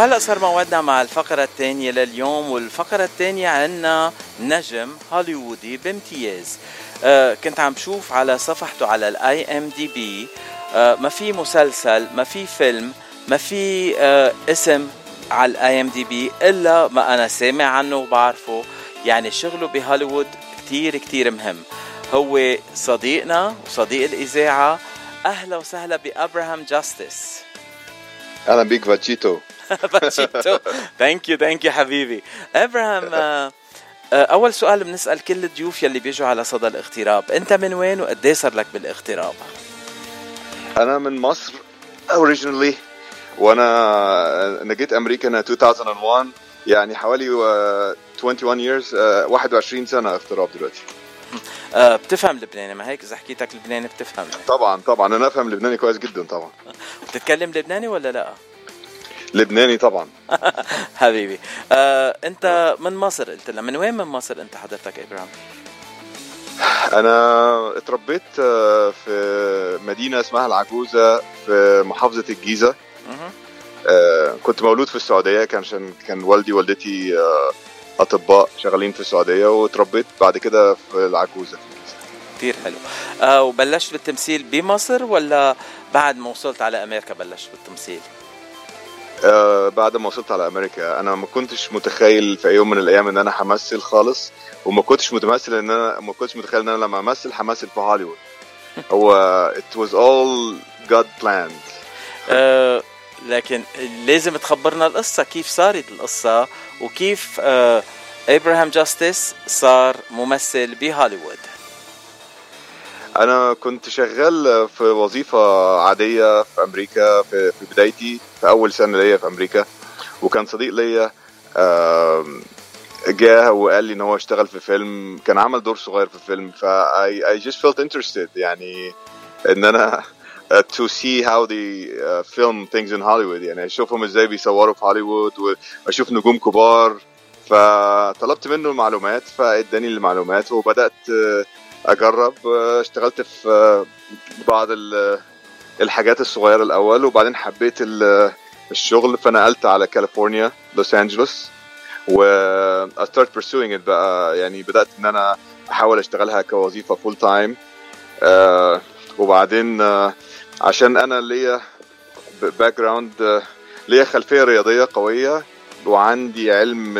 وهلا صار موعدنا مع الفقرة الثانية لليوم والفقرة الثانية عنا نجم هوليوودي بامتياز. آه كنت عم بشوف على صفحته على ال IMDb ما في مسلسل ما في فيلم ما في آه اسم على ال IMDb إلا ما أنا سامع عنه وبعرفه. يعني شغله بهوليوود كتير كتير مهم. هو صديقنا وصديق الإذاعة. أهلا وسهلا بأبراهام جاستس. أهلا بيك فاتشيتو. فاتشيتو thank you thank you حبيبي ابراهام آه، آه، أول سؤال بنسأل كل الضيوف يلي بيجوا على صدى الاغتراب أنت من وين وقد إيه صار لك بالاغتراب؟ أنا من مصر originally وأنا أنا جيت أمريكا أنا 2001 يعني حوالي 21 years 21 سنة اغتراب دلوقتي. آه بتفهم لبناني ما هيك إذا حكيتك لبناني بتفهم. طبعا طبعا أنا أفهم لبناني كويس جدا طبعا. بتتكلم لبناني ولا لأ؟ لبناني طبعا. حبيبي. آه انت من مصر قلت لنا. من وين من مصر انت حضرتك إبراهيم؟ أنا اتربيت آه، في مدينة اسمها العجوزة في محافظة الجيزة. آه، كنت مولود في السعودية كان عشان كان والدي ووالدتي آه، أطباء شغالين في السعودية وتربيت بعد كده في العجوزة. كثير حلو. آه وبلشت بالتمثيل بمصر ولا بعد ما وصلت على أمريكا بلشت بالتمثيل؟ آه بعد ما وصلت على أمريكا أنا ما كنتش متخيل في يوم من الأيام إن أنا همثل خالص وما كنتش متمثل إن أنا ما كنتش متخيل إن أنا لما امثل همثل في هوليوود. هو was all God planned. آه لكن لازم تخبرنا القصة كيف صارت القصة وكيف آه ابراهام جاستس صار ممثل بهوليوود. أنا كنت شغال في وظيفة عادية في أمريكا في, في بدايتي في أول سنة ليا في أمريكا. وكان صديق ليا جه وقال لي إن هو اشتغل في فيلم كان عمل دور صغير في فيلم ف I, I just felt interested يعني إن أنا to see how they uh, film things in Hollywood يعني أشوفهم إزاي بيصوروا في هوليوود وأشوف نجوم كبار. فطلبت منه المعلومات فاداني المعلومات وبدأت أجرب اشتغلت في بعض الحاجات الصغيرة الأول وبعدين حبيت الشغل فنقلت على كاليفورنيا لوس أنجلوس و I start pursuing it بقى. يعني بدأت إن أنا أحاول أشتغلها كوظيفة full time uh, وبعدين uh, عشان أنا ليا background ليا خلفية رياضية قوية وعندي علم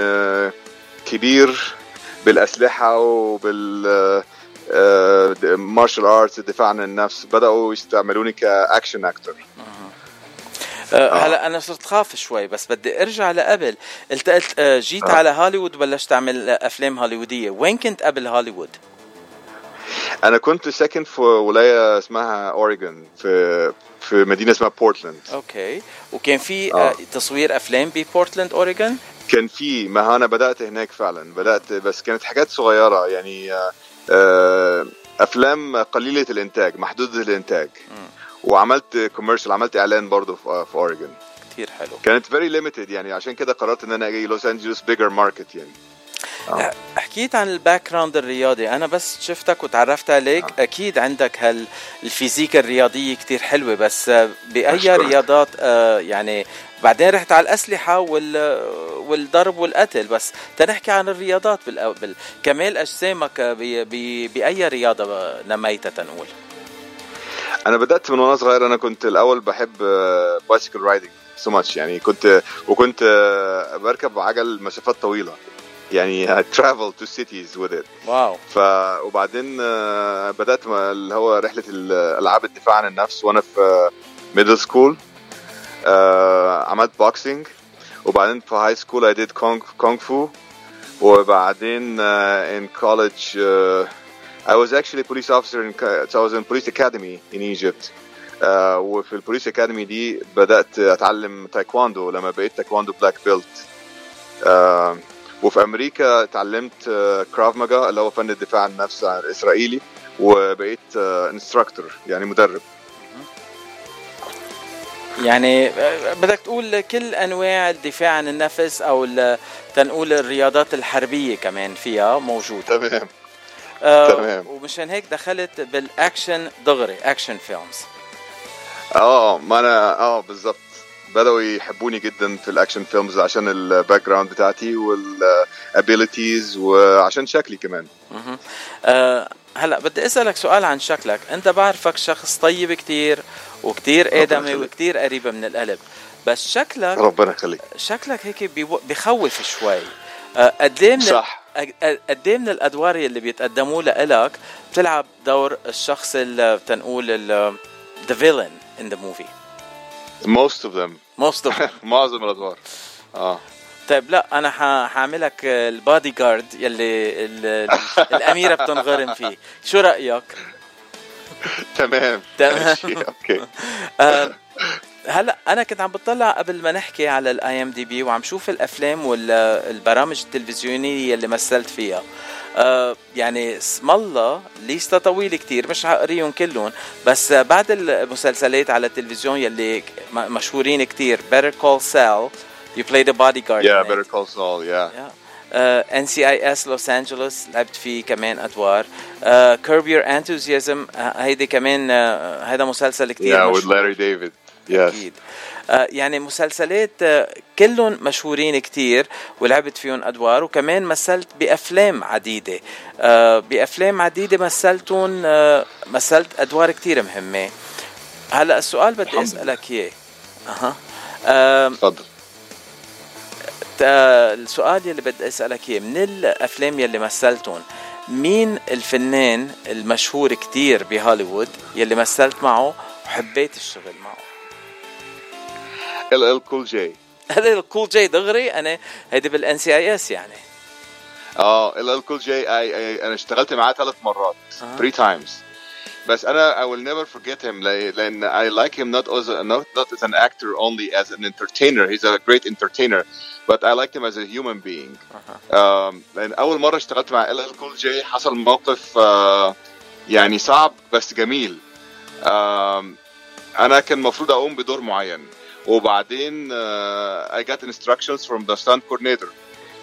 كبير بالأسلحة وبال martial arts الدفاع عن النفس بدأوا يستعملوني كأكشن أكتر أه هلا أنا صرت خاف شوي بس بدي أرجع لقبل. قلت قلت جيت أه. على هوليوود بلشت أعمل أفلام هوليوودية. وين كنت قبل هوليوود؟ أنا كنت ساكن في ولاية اسمها اوريجون في في مدينة اسمها بورتلاند okay. وكان في آه. تصوير أفلام ببورتلاند اوريجون كان في ما أنا بدأت هناك فعلا. بدأت بس كانت حاجات صغيرة. يعني أفلام قليلة الإنتاج محدودة الإنتاج. وعملت commercial عملت إعلان برضه في, في اوريجون كتير حلو. كانت very limited يعني عشان كده قررت إن أنا أجي لوس انجلوس bigger market يعني. آه. حكيت عن ال background الرياضي أنا بس شفتك وتعرفت عليك آه. أكيد عندك هال physique الرياضيه كتير حلوة بس بأي أشكرك. رياضات آه يعني بعدين رحت على الأسلحة وال والضرب والقتل بس تنحكي عن الرياضات بال... كمال أجسامك ب... ب... بأي رياضة نميت تنقول أنا بدأت من وأنا صغير أنا كنت الأول بحب bicycle riding so much يعني كنت وكنت بركب عجل مسافات طويلة يعني travel to cities with it. wow ف وبعدين بدأت اللي هو رحلة الالعاب الدفاع عن النفس وأنا في middle school عملت boxing وبعدين في high school I did kung kung fu وبعدين in college uh, I was actually a police officer in so I was in police academy in Egypt. uh, وفي ال police academy دي بدأت أتعلم تايكواندو لما بقيت تايكواندو black belt uh, وفي أمريكا اتعلمت كراف ماجا اللي هو فن الدفاع عن النفس الإسرائيلي وبقيت instructor يعني مدرب. يعني بدك تقول كل أنواع الدفاع عن النفس أو تنقول الرياضات الحربية كمان فيها موجودة. تمام. آه تمام. ومشان هيك دخلت بالأكشن دغري action films. آه ما أنا آه بالظبط بدأوا يحبوني جدا في ال action films عشان ال background بتاعتي وال abilities وعشان شكلي كمان. أه هلا بدي أسألك سؤال عن شكلك. أنت بعرفك شخص طيب كتير وكتير آدمي وكتير قريب من القلب. بس شكلك ربنا يخليك. شكلك هيك بخوف شوي. أه قد إيه من صح. قد إيه من الأدوار اللي بيتقدموا لك بتلعب دور الشخص اللي بتنقول the villain in the movie most of them. Most of them. معظم الأدوار. آه. طيب لا أنا حاعملك البادي جارد يلي الأميرة بتنغرم فيه. شو رأيك؟ تمام. تمام. okay. آه، هلا أنا كنت عم بطلع قبل ما نحكي على ال IMDb وعم شوف الأفلام والبرامج التلفزيونية اللي مثلت فيها. آه يعني اسم الله ليستا طويلة كتير مش حقريهم كلهم. بس بعد المسلسلات على التلفزيون يلي مشهورين كتير Better Call Saul you played a bodyguard yeah Better Call Saul yeah, yeah. NCIS Los Angeles لعبت فيه كمان أدوار. كيرب يور انثوزيازم هيدي كمان uh, هذا مسلسل كثير yeah, with Larry David. أكيد. آه، يعني مسلسلات آه، كلهم مشهورين كتير ولعبت فيهم أدوار وكمان مثلت بأفلام عديدة. آه، بأفلام عديدة مثلتهم مثلت أدوار كتير مهمة. هلأ السؤال بدي أسألك إياه. أها. تفضل. السؤال يلي بدي أسألك إياه من الأفلام يلي مثلتهم مين الفنان المشهور كتير بهوليوود يلي مثلت معه وحبيت الشغل معه؟ LL Cool J LL Cool J دغري أنا هيدي بال NCIS يعني. آه LL Cool J أنا اشتغلت معاه ثلاث مرات 3 آه. times بس أنا I will never forget him لأن I like him not as a, not, not as an actor only as an entertainer. He's a great entertainer but I liked him as a human being. uh-huh. um, لأن أول مرة اشتغلت مع ال ال كول جي حصل موقف uh, يعني صعب بس جميل. um, أنا كان المفروض أقوم بدور معين. وبعدين uh, I got instructions from the stunt coordinator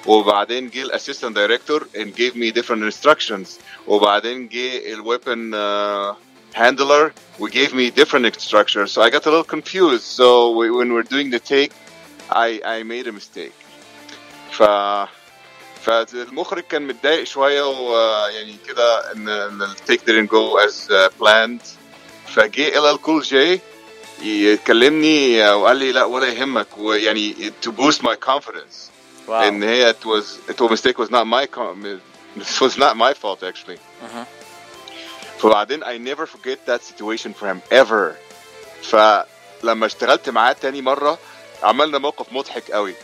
وبعدين جه الاسيستنت دايركتور and gave me different instructions وبعدين جه الويبن uh, handler we gave me different instructions so I got a little confused so we, when we're doing the take I I made a mistake ف فالمخرج كان متضايق شويه ويعني كده ان التيك didn't go as planned فجه ال ال كول جي يكلمني وقال لي لا ولا يهمك ويعني to boost my confidence wow. ان هي it was it was mistake was not my it was not my fault actually uh-huh. فبعدين I never forget that situation for him ever فلما اشتغلت معاه تاني مرة عملنا موقف مضحك قوي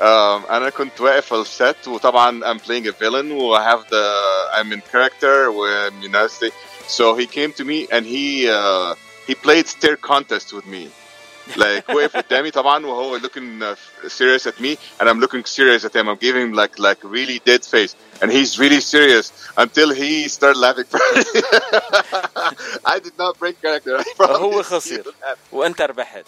um, انا كنت واقف في السيت وطبعا I'm playing a villain و I have the I'm in character و you know so he came to me and he uh, he played stare contest with me like وقف قدامي طبعا وهو looking uh, serious at me and I'm looking serious at him I'm giving him like like really dead face and he's really serious until he started laughing I did not break character هو خسر وانت ربحت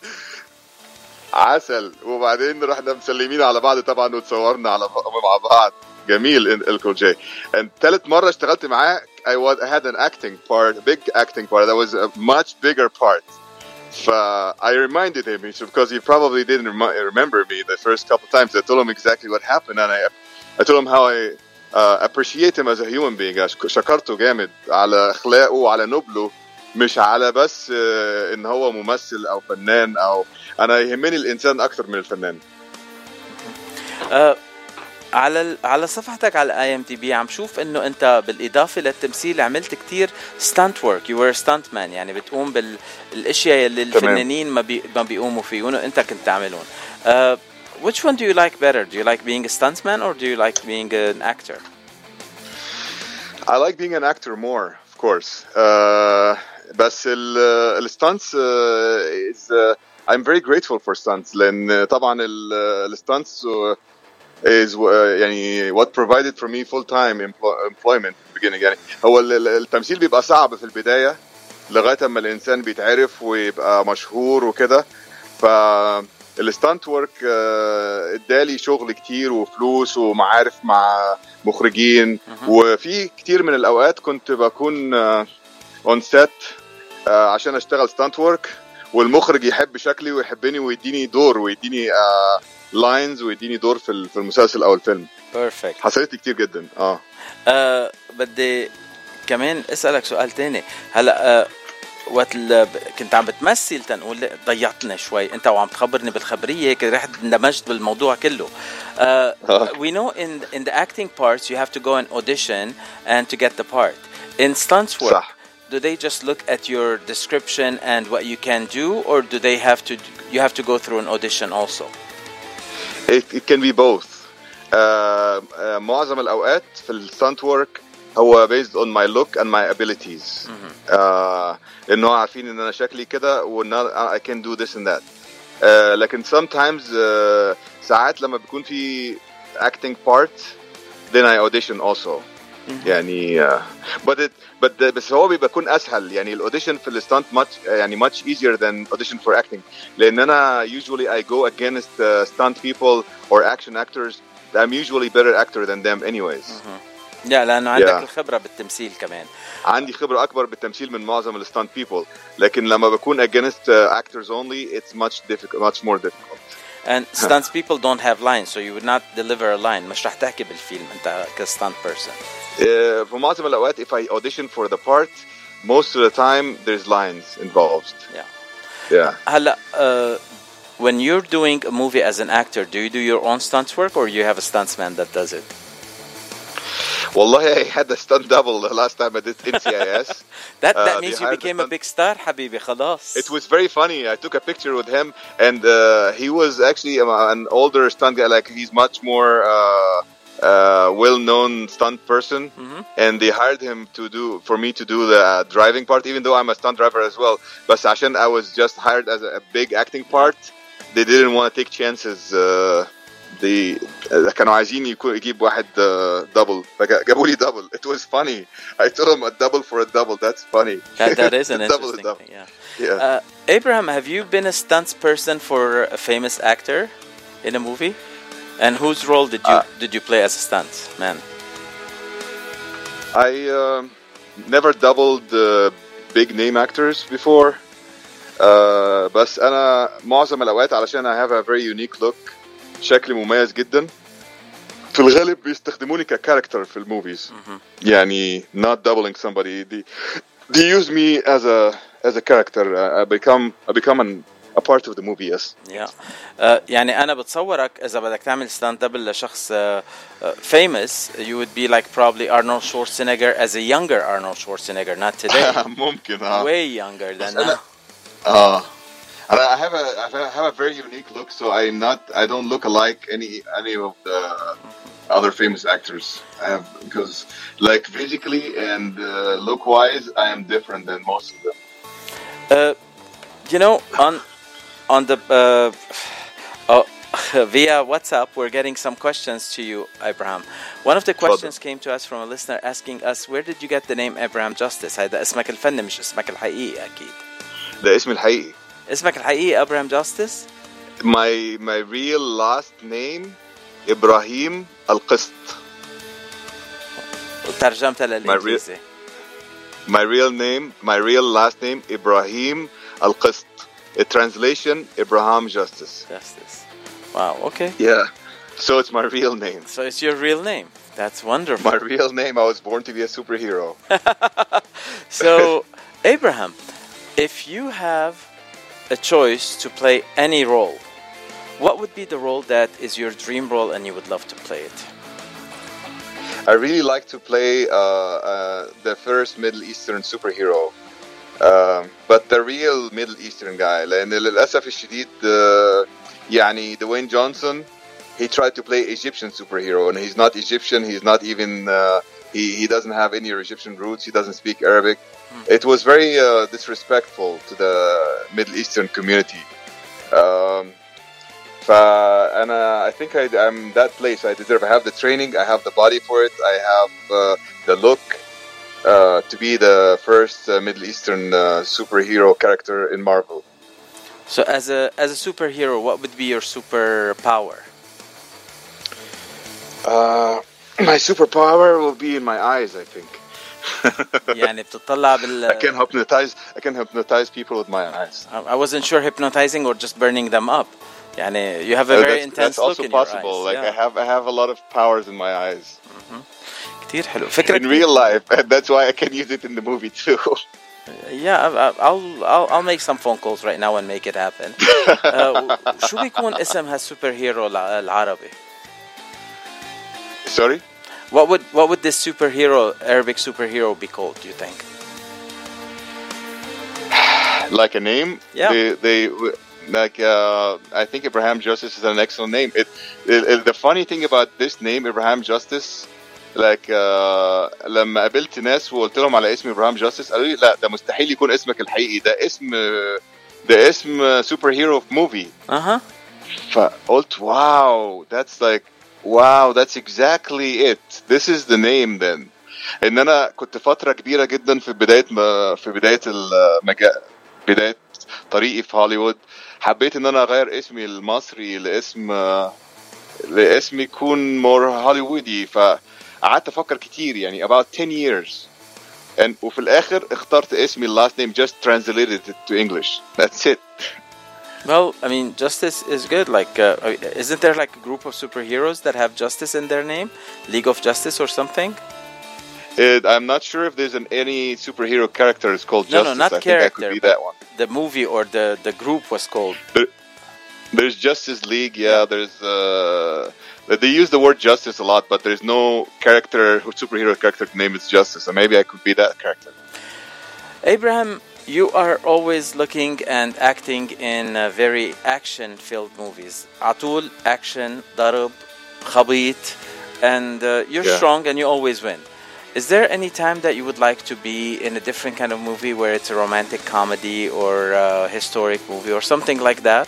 عسل وبعدين رحنا مسلمين على بعض طبعا وتصورنا على مع بعض جميل الكول جي ثالث مره اشتغلت معاه I was I had an acting part a big acting part that was a much bigger part ف I reminded him because he probably didn't rem- remember me the first couple times I told him exactly what happened and I I told him how I uh, appreciate him as a human being شكرته جامد على اخلاقه وعلى نبله مش على بس uh, ان هو ممثل او فنان او انا يهمني الانسان اكثر من الفنان uh, على على صفحتك على ال IMDb عم شوف إنه أنت بالإضافة للتمثيل عملت كتير stunt work you are stunt man يعني بتقوم بالاشياء اللي الفنانين ما بي ما بيقوموا فيهم وانت كنت تعملهم. uh, which one do you like better do you like being a stuntman or do you like being an actor? I like being an actor more of course. Uh, بس الستانتس uh, is uh, I'm very grateful for stunts لأن طبعا الستانتس is uh, يعني what provided for me full time employment beginning. يعني هو التمثيل بيبقى صعب في البداية لغاية أما الإنسان بيتعرف ويبقى مشهور وكده. ف ال stunt work ادالي شغل كتير وفلوس ومعارف مع مخرجين. وفي كتير من الأوقات كنت بكون on set عشان أشتغل stunt work والمخرج يحب شكلي ويحبني ويديني دور ويديني lines ويديني دور في في المسلسل أو الفيلم perfect حصلت لي كتير جدا آه آه بدي كمان اسالك سؤال تاني هلا آه وقت كنت عم بتمثل تنقول ضيعتنا شوي انت وعم تخبرني بالخبريه كنت رحت اندمجت بالموضوع كله uh, we know in in the acting parts you have to go and audition and to get the part in stunts work صح do they just look at your description and what you can do or do they have to you have to go through an audition also it, it can be both آه آه معظم الاوقات في الستانت ورك هو based on my look and my abilities آه لانه عارفين ان انا شكلي كده وان أنا- I can do this and that آه لكن sometimes آه ساعات لما بيكون في acting part then I audition also يعني آه but it but the, بس هو بيبقى يكون اسهل يعني الاوديشن في الستانت much يعني much easier than audition for acting لان انا usually I go against uh, stunt people or action actors I'm usually better actor than them anyways لا لانه عندك Yeah. الخبره بالتمثيل كمان عندي خبرة أكبر بالتمثيل من معظم الستانت people لكن لما بكون against uh, actors only it's much difficult much more difficult And stunts people don't have lines, so you would not deliver a line. مش رح تحكي بالفيلم انت كستانت person. uh, في معظم الأوقات if I audition for the part most of the time there's lines involved Yeah. yeah هلا uh, when you're doing a movie as an actor, do you do your own stunts work or you have a stuntsman that does it? والله I had a stunt double the last time I did NCIS That Uh, that they means you hired a became a stunt- big star, حبيبي خلاص. It was very funny. I took a picture with him, and uh, he was actually um, an older stunt guy. Like he's much more uh, uh, well-known stunt person, and they hired him to do for me to do the uh, driving part. Even though I'm a stunt driver as well, but عشان I was just hired as a, a big acting part, they didn't want to take chances. Uh, they uh, كانوا عايزين يكون يجيب واحد uh, double فجابوا لي double. It was funny. I told him a double for a double. That's funny. That, that is an A double, a interesting double. thing. Yeah. Yeah. Uh, Abraham, have you been a stunts person for a famous actor in a movie? And whose role did you Uh, did you play as a stunt man? I um never doubled uh, big name actors before. Uh, بس أنا معظم الأوقات علشان I have a very unique look شكلي مميز جدا في الغالب بيستخدموني ككاركتر في الموفيز يعني not doubling somebody they, they use me as a as a character I become I become an, a part of the movie yes Yeah. Uh, يعني أنا بتصورك إذا بدك تعمل ستاند دبل لشخص uh, uh, famous you would be like probably Arnold Schwarzenegger as a younger Arnold Schwarzenegger not today ممكن آه way younger than now Uh, and I have a I have a very unique look, so I'm not I don't look alike any any of the other famous actors. I have because like physically and uh, look wise, I am different than most of them. Uh, you know, on on the uh, oh, via WhatsApp, we're getting some questions to you, Abraham. One of the questions came to us from a listener asking us, "Where did you get the name Abraham Justice?" هذا اسمك الفني مش اسمك الحقيقي أكيد. ده اسمي الحقيقي. اسمك الحقيقي Abraham Justice؟ My my real last name إبراهيم القسط. وترجمتها للإنجليزي. My real name, my real last name Ibrahim Al Qist. A translation Abraham Justice. Justice. Wow. Okay. Yeah. So it's my real name. So it's your real name. That's wonderful. My real name. I was born to be a superhero. So, Abraham, if you have a choice to play any role, what would be the role that is your dream role and you would love to play it? I really like to play uh, uh, the first Middle Eastern superhero. Um, but the real Middle Eastern guy لأن للأسف الشديد uh, يعني دوين جونسون he tried to play Egyptian superhero and he's not Egyptian he's not even uh, he, he doesn't have any Egyptian roots he doesn't speak Arabic it was very uh, disrespectful to the Middle Eastern community um, فأنا I think I, I'm that place I deserve I have the training I have the body for it I have uh, the look uh, to be the first uh, Middle Eastern uh, superhero character in Marvel. So, as a as a superhero, what would be your superpower? Uh, my superpower will be in my eyes, I think. يعني بتطلع بال I can hypnotize I can hypnotize people with my eyes I wasn't sure hypnotizing or just burning them up يعني you have a very that's, intense that's look also in your possible eyes like yeah. I have I have a lot of powers in my eyes كتير حلو فكرة in real life and that's why I can use it in the movie too Yeah, I- I'll I'll I'll make some phone calls right now and make it happen. uh, شو بيكون اسم هالسوبر هيرو الع- العربي؟ sorry What would what would this superhero Arabic superhero be called? Do you think? like a name. Yeah. They, they like uh, I think Abraham Justice is an excellent name. It, it, it- the funny thing about this name Abraham Justice like uh, لما قابلت ناس وقلت لهم على اسم ابراهام جاستس قالوا لي لا ده مستحيل يكون اسمك الحقيقي ده اسم ده اسم سوبر هيرو في موفي Uh huh. فقلت واو that's like Wow that's exactly it. This is the name then. إن أنا كنت فترة كبيرة جدا في بداية ما في بداية المجال بداية طريقي في هوليوود. حبيت إن أنا أغير اسمي المصري لاسم لاسم يكون more هوليوودي. فقعدت أفكر كتير يعني about 10 years. And وفي الآخر اخترت اسمي last name just translated it to English. That's it. Well, I mean, justice is good. Like, uh, isn't there like a group of superheroes that have justice in their name, League of Justice or something? It, I'm not sure if there's an, any superhero character is called Justice. No, no, not I think I character, could be that one. The movie or the the group was called. There's Justice League. Yeah, there's. Uh, they use the word justice a lot, but there's no character, superhero character name is Justice. So maybe I could be that character. Abraham, you are always looking and acting in uh, very action filled movies. Atul, action, Darab, Khabit, and uh, you're yeah. strong and you always win. Is there any time that you would like to be in a different kind of movie where it's a romantic comedy or a historic movie or something like that?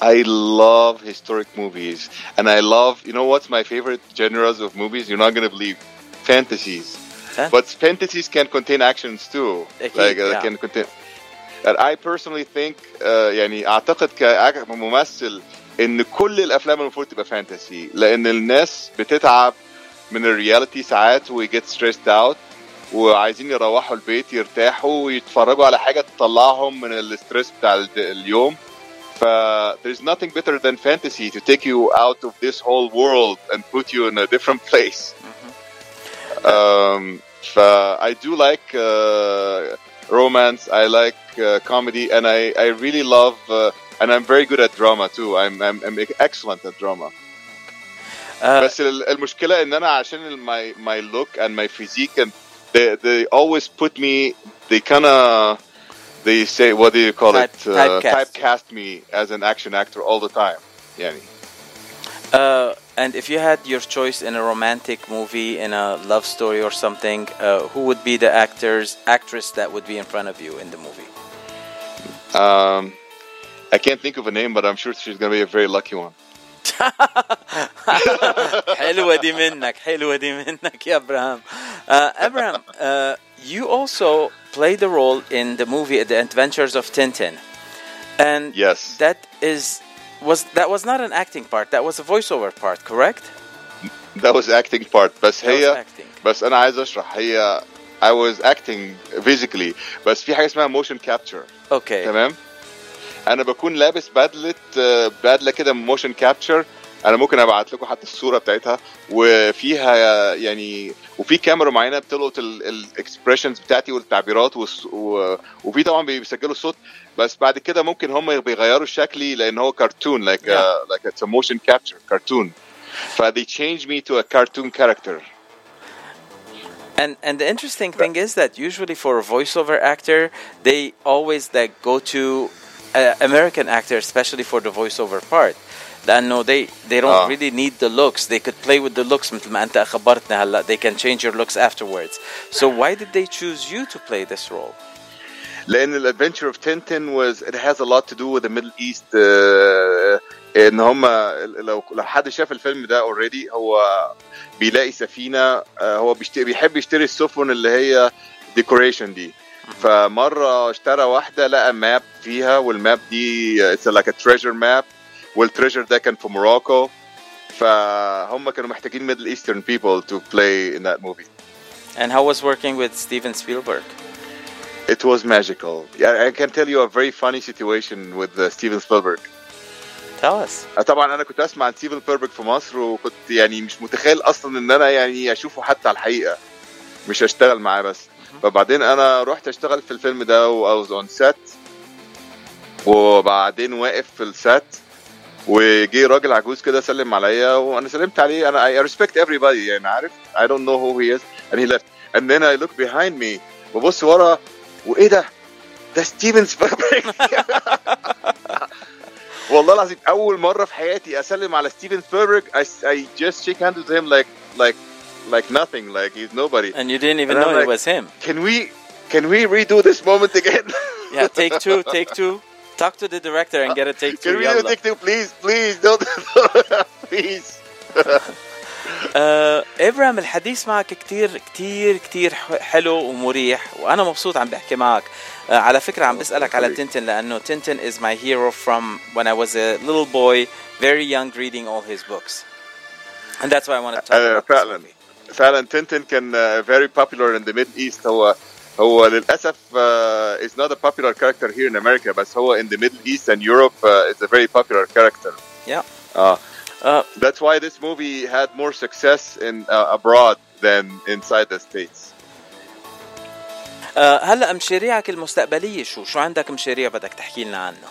I love historic movies. And I love, you know what's my favorite genres of movies? You're not going to believe fantasies. Huh? But fantasies can contain actions too. أكيد, like uh, yeah. can contain. And I personally think uh, يعني اعتقد كأك- كممثل ان كل الافلام المفروض تبقى فانتسي لان الناس بتتعب من الرياليتي ساعات و get stressed out وعايزين يروحوا البيت يرتاحوا ويتفرجوا على حاجه تطلعهم من الستريس بتاع ال- اليوم ف there's nothing better than fantasy to take you out of this whole world and put you in a different place um, ف I do like uh, romance I like uh, comedy and I, I really love uh, and I'm very good at drama too I'm, I'm, I'm excellent at drama Uh, بس ال- المشكلة ان انا عشان ال- my my look and my physique and they they always put me they kinda they say what do you call Type- it uh, typecast. typecast me as an action actor all the time يعني uh, and if you had your choice in a romantic movie, in a love story or something, uh, who would be the actors, actress that would be in front of you in the movie? um, I can't think of a name but I'm sure she's gonna be a very lucky one حلوة دي منك حلوة دي منك يا Abraham. Uh, Abraham, uh, you also played a role in the movie The Adventures of Tintin. And yes that is was that was not an acting part, that was a voiceover part, correct? that was acting part بس That was هي acting. بس انا عايز اشرح هي I was acting physically بس في حاجة اسمها motion capture Okay. تمام انا بكون لابس بدله آه، بدله كده موشن كابتشر أنا ممكن ابعت لكم حتى الصورة بتاعتها وفيها يعني وفي كاميرا معينة بتلقط ال expressions بتاعتي والتعبيرات والص- و- وفي طبعا بيسجلوا الصوت بس بعد كده ممكن هم بيغيروا شكلي لأن هو كرتون لايك. لايك اتس موشن كابتشر كرتون ف they changed me to a cartoon character And and the interesting thing is that usually for a voiceover actor, they always like go to uh, American actors, especially for the voiceover part. لأنه they they don't آه. really need the looks. They could play with the looks مثل ما أنت خبرتنا هلا. They can change your looks afterwards. So why did they choose you to play this role? لان الادفنتشر اوف تنتن was it has a lot to do with the Middle East uh, ان هم لو لو حد شاف الفيلم ده اوريدي هو بيلاقي سفينه uh, هو بيشتري بيحب يشتري السفن اللي هي ديكوريشن دي فمره اشترى واحده لقى ماب فيها والماب دي اتس لايك ا تريجر ماب والتريجر ده كان في موروكو فهم كانوا محتاجين ميدل ايسترن people to play in that movie And how was working with Steven Spielberg? It was magical. Yeah, I can tell you a very funny situation with uh, Steven Spielberg. Tell us. طبعا انا كنت اسمع عن ستيفن سبيلبرج في مصر وكنت يعني مش متخيل اصلا ان انا يعني اشوفه حتى على الحقيقه مش هشتغل معاه بس فبعدين انا رحت اشتغل في الفيلم ده واوز اون سات وبعدين واقف في السات وجي راجل عجوز كده سلم عليا وانا سلمت عليه انا I respect everybody يعني عارف I don't know who he is and he left and then I look behind me ببص ورا وايه ده ده ستيفن سبيلبرج والله العظيم اول مره في حياتي اسلم على ستيفن سبيلبرج I, I just shake hands with him like like like nothing like he's nobody And you didn't even And I'm know it like- was him. can we can we redo this moment again Yeah, take two, take two. Talk to the director and get a take can two. we do يلا. take two please please don't please آه، ابراهيم الحديث معك كتير كتير كتير ح- حلو ومريح وانا مبسوط عم بحكي معك آه، على فكره عم بسالك على يخليك. تنتن لانه تنتن is my hero from when I was a little boy very young reading all his books and that's why I wanted to talk آه، about this فعلا movie. فعلا تنتن كان uh, very popular in the Middle East هو هو للأسف uh, is not a popular character here in America بس هو in the Middle East and Europe uh, is a very popular character. Yeah. Uh, آه، that's why this movie had more success in uh, abroad than inside the States. آه، هلا مشاريعك المستقبليه شو شو عندك مشاريع بدك تحكي لنا عنها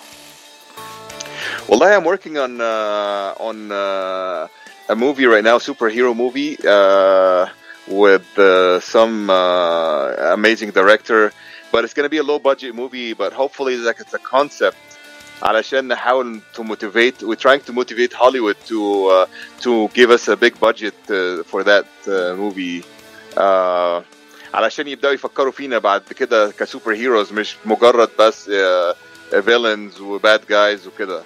Well, I'm working on uh, on uh, a movie right now, superhero movie, uh, with uh, some uh, amazing director. But it's going to be a low budget movie, but hopefully, like it's a concept. علشان نحاول to motivate we're trying to motivate Hollywood to uh, to give us a big budget uh, for that uh, movie uh, علشان يبداوا يفكروا فينا بعد كده كسوبر هيروز مش مجرد بس uh, villains وباد جايز وكده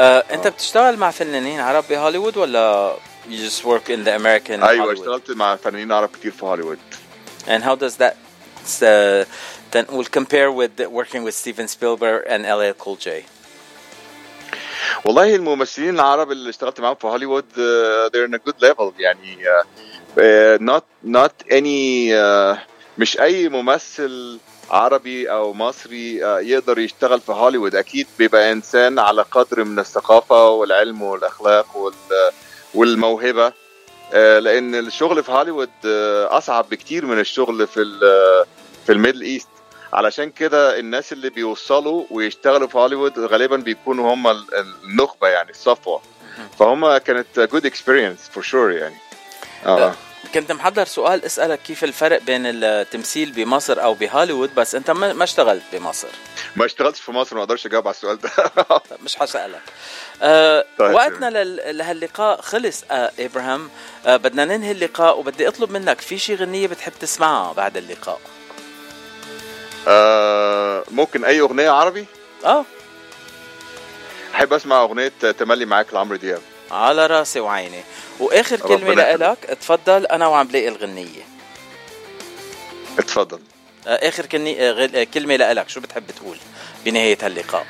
آه، انت بتشتغل مع فنانين عرب بهوليوود ولا you just work in the American أيوه Hollywood? اشتغلت مع فنانين عرب كتير في هوليوود And how does that uh, then will compare with the- working with Steven Spielberg and LL Cool J? والله الممثلين العرب اللي اشتغلت معاهم في هوليوود uh, they're in a good level يعني uh, uh, not not any uh, مش أي ممثل عربي أو مصري uh, يقدر يشتغل في هوليوود أكيد بيبقى إنسان على قدر من الثقافة والعلم والأخلاق وال والموهبة. uh, لأن الشغل في هوليوود uh, أصعب بكتير من الشغل في في ال Middle East. علشان كده الناس اللي بيوصلوا ويشتغلوا في هوليوود غالبا بيكونوا هم ال- النخبة يعني الصفوة. فهم كانت good experience for sure يعني. آه كنت محضر سؤال اسألك كيف الفرق بين التمثيل بمصر أو بهوليوود؟ بس أنت ما اشتغلت بمصر. ما اشتغلتش في مصر ما أقدرش أجاوب على السؤال ده. مش حسألك آه طيب. وقتنا لل- لهاللقاء خلص آه إبراهيم. آه بدنا ننهي اللقاء وبدي أطلب منك في شي غنية بتحب تسمعها بعد اللقاء؟ آه ممكن أي أغنية عربي؟ آه. أحب أسمع أغنية تملي معاك لعمرو دياب. على راسي وعيني. وآخر ربنا كلمة يخليك. لك اتفضل أنا وعم بلاقي الغنية. اتفضل. آه آخر كني... آه غل- آه، كلمة لك شو بتحب تقول بنهاية هاللقاء؟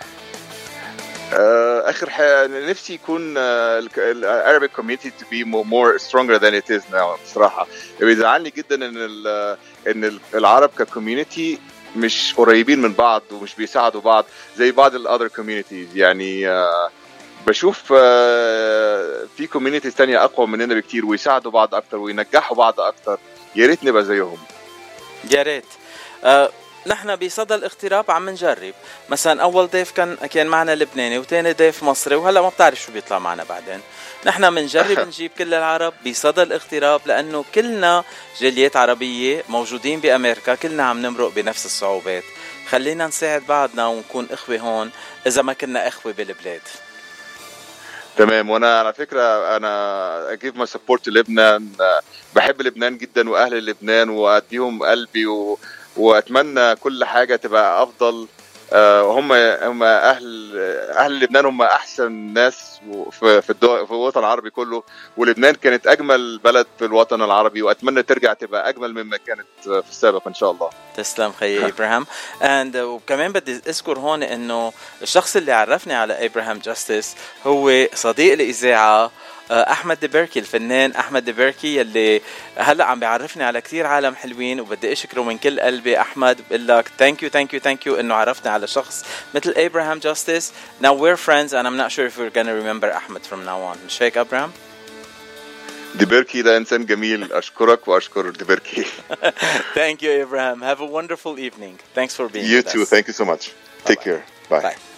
آخر حاجة نفسي يكون العربي to be mo- more stronger than it is now بصراحة. بيزعلني جدا إن ال- إن ال- العرب ككوميونتي مش قريبين من بعض ومش بيساعدوا بعض زي بعض الاذر communities. يعني آه بشوف آه في communities تانية أقوى مننا بكتير ويساعدوا بعض أكتر وينجحوا بعض أكتر. يا ريت نبقى زيهم. يا ريت. آه نحن بصدى الاغتراب عم نجرب. مثلا أول ضيف كان كان معنا لبناني وثاني ضيف مصري وهلأ ما بتعرف شو بيطلع معنا بعدين. نحن بنجرب نجيب كل العرب بصدى الاغتراب لأنه كلنا جاليات عربية موجودين بأمريكا كلنا عم نمرق بنفس الصعوبات. خلينا نساعد بعضنا ونكون إخوة هون إذا ما كنا إخوة بالبلاد. تمام. وأنا على فكرة أنا I give my support لبنان. بحب لبنان جدا وأهل لبنان وأديهم قلبي و... وأتمنى كل حاجة تبقى أفضل. هم هم أهل أهل لبنان هم أحسن ناس في في الوطن العربي كله. ولبنان كانت أجمل بلد في الوطن العربي وأتمنى ترجع تبقى أجمل مما كانت في السابق إن شاء الله. تسلم خيي ابراهام and وكمان بدي أذكر هون إنه الشخص اللي عرفني على ابراهام جاستس هو صديق الإذاعة أحمد دبركي الفنان أحمد دبركي يلي هلأ عم بيعرفني على كثير عالم حلوين وبدي أشكره من كل قلبي. أحمد بقول لك thank you thank you thank you إنه عرفنا على شخص مثل ابراهام جاستس now we're friends and I'm not sure if we're gonna remember أحمد from now on. مش هيك ابراهام ديبركي ده إنسان جميل. أشكرك وأشكر ديبركي thank you Abraham. Have a wonderful evening. Thanks for being you with too. us. thank you so much. Take Bye-bye. care. Bye. Bye.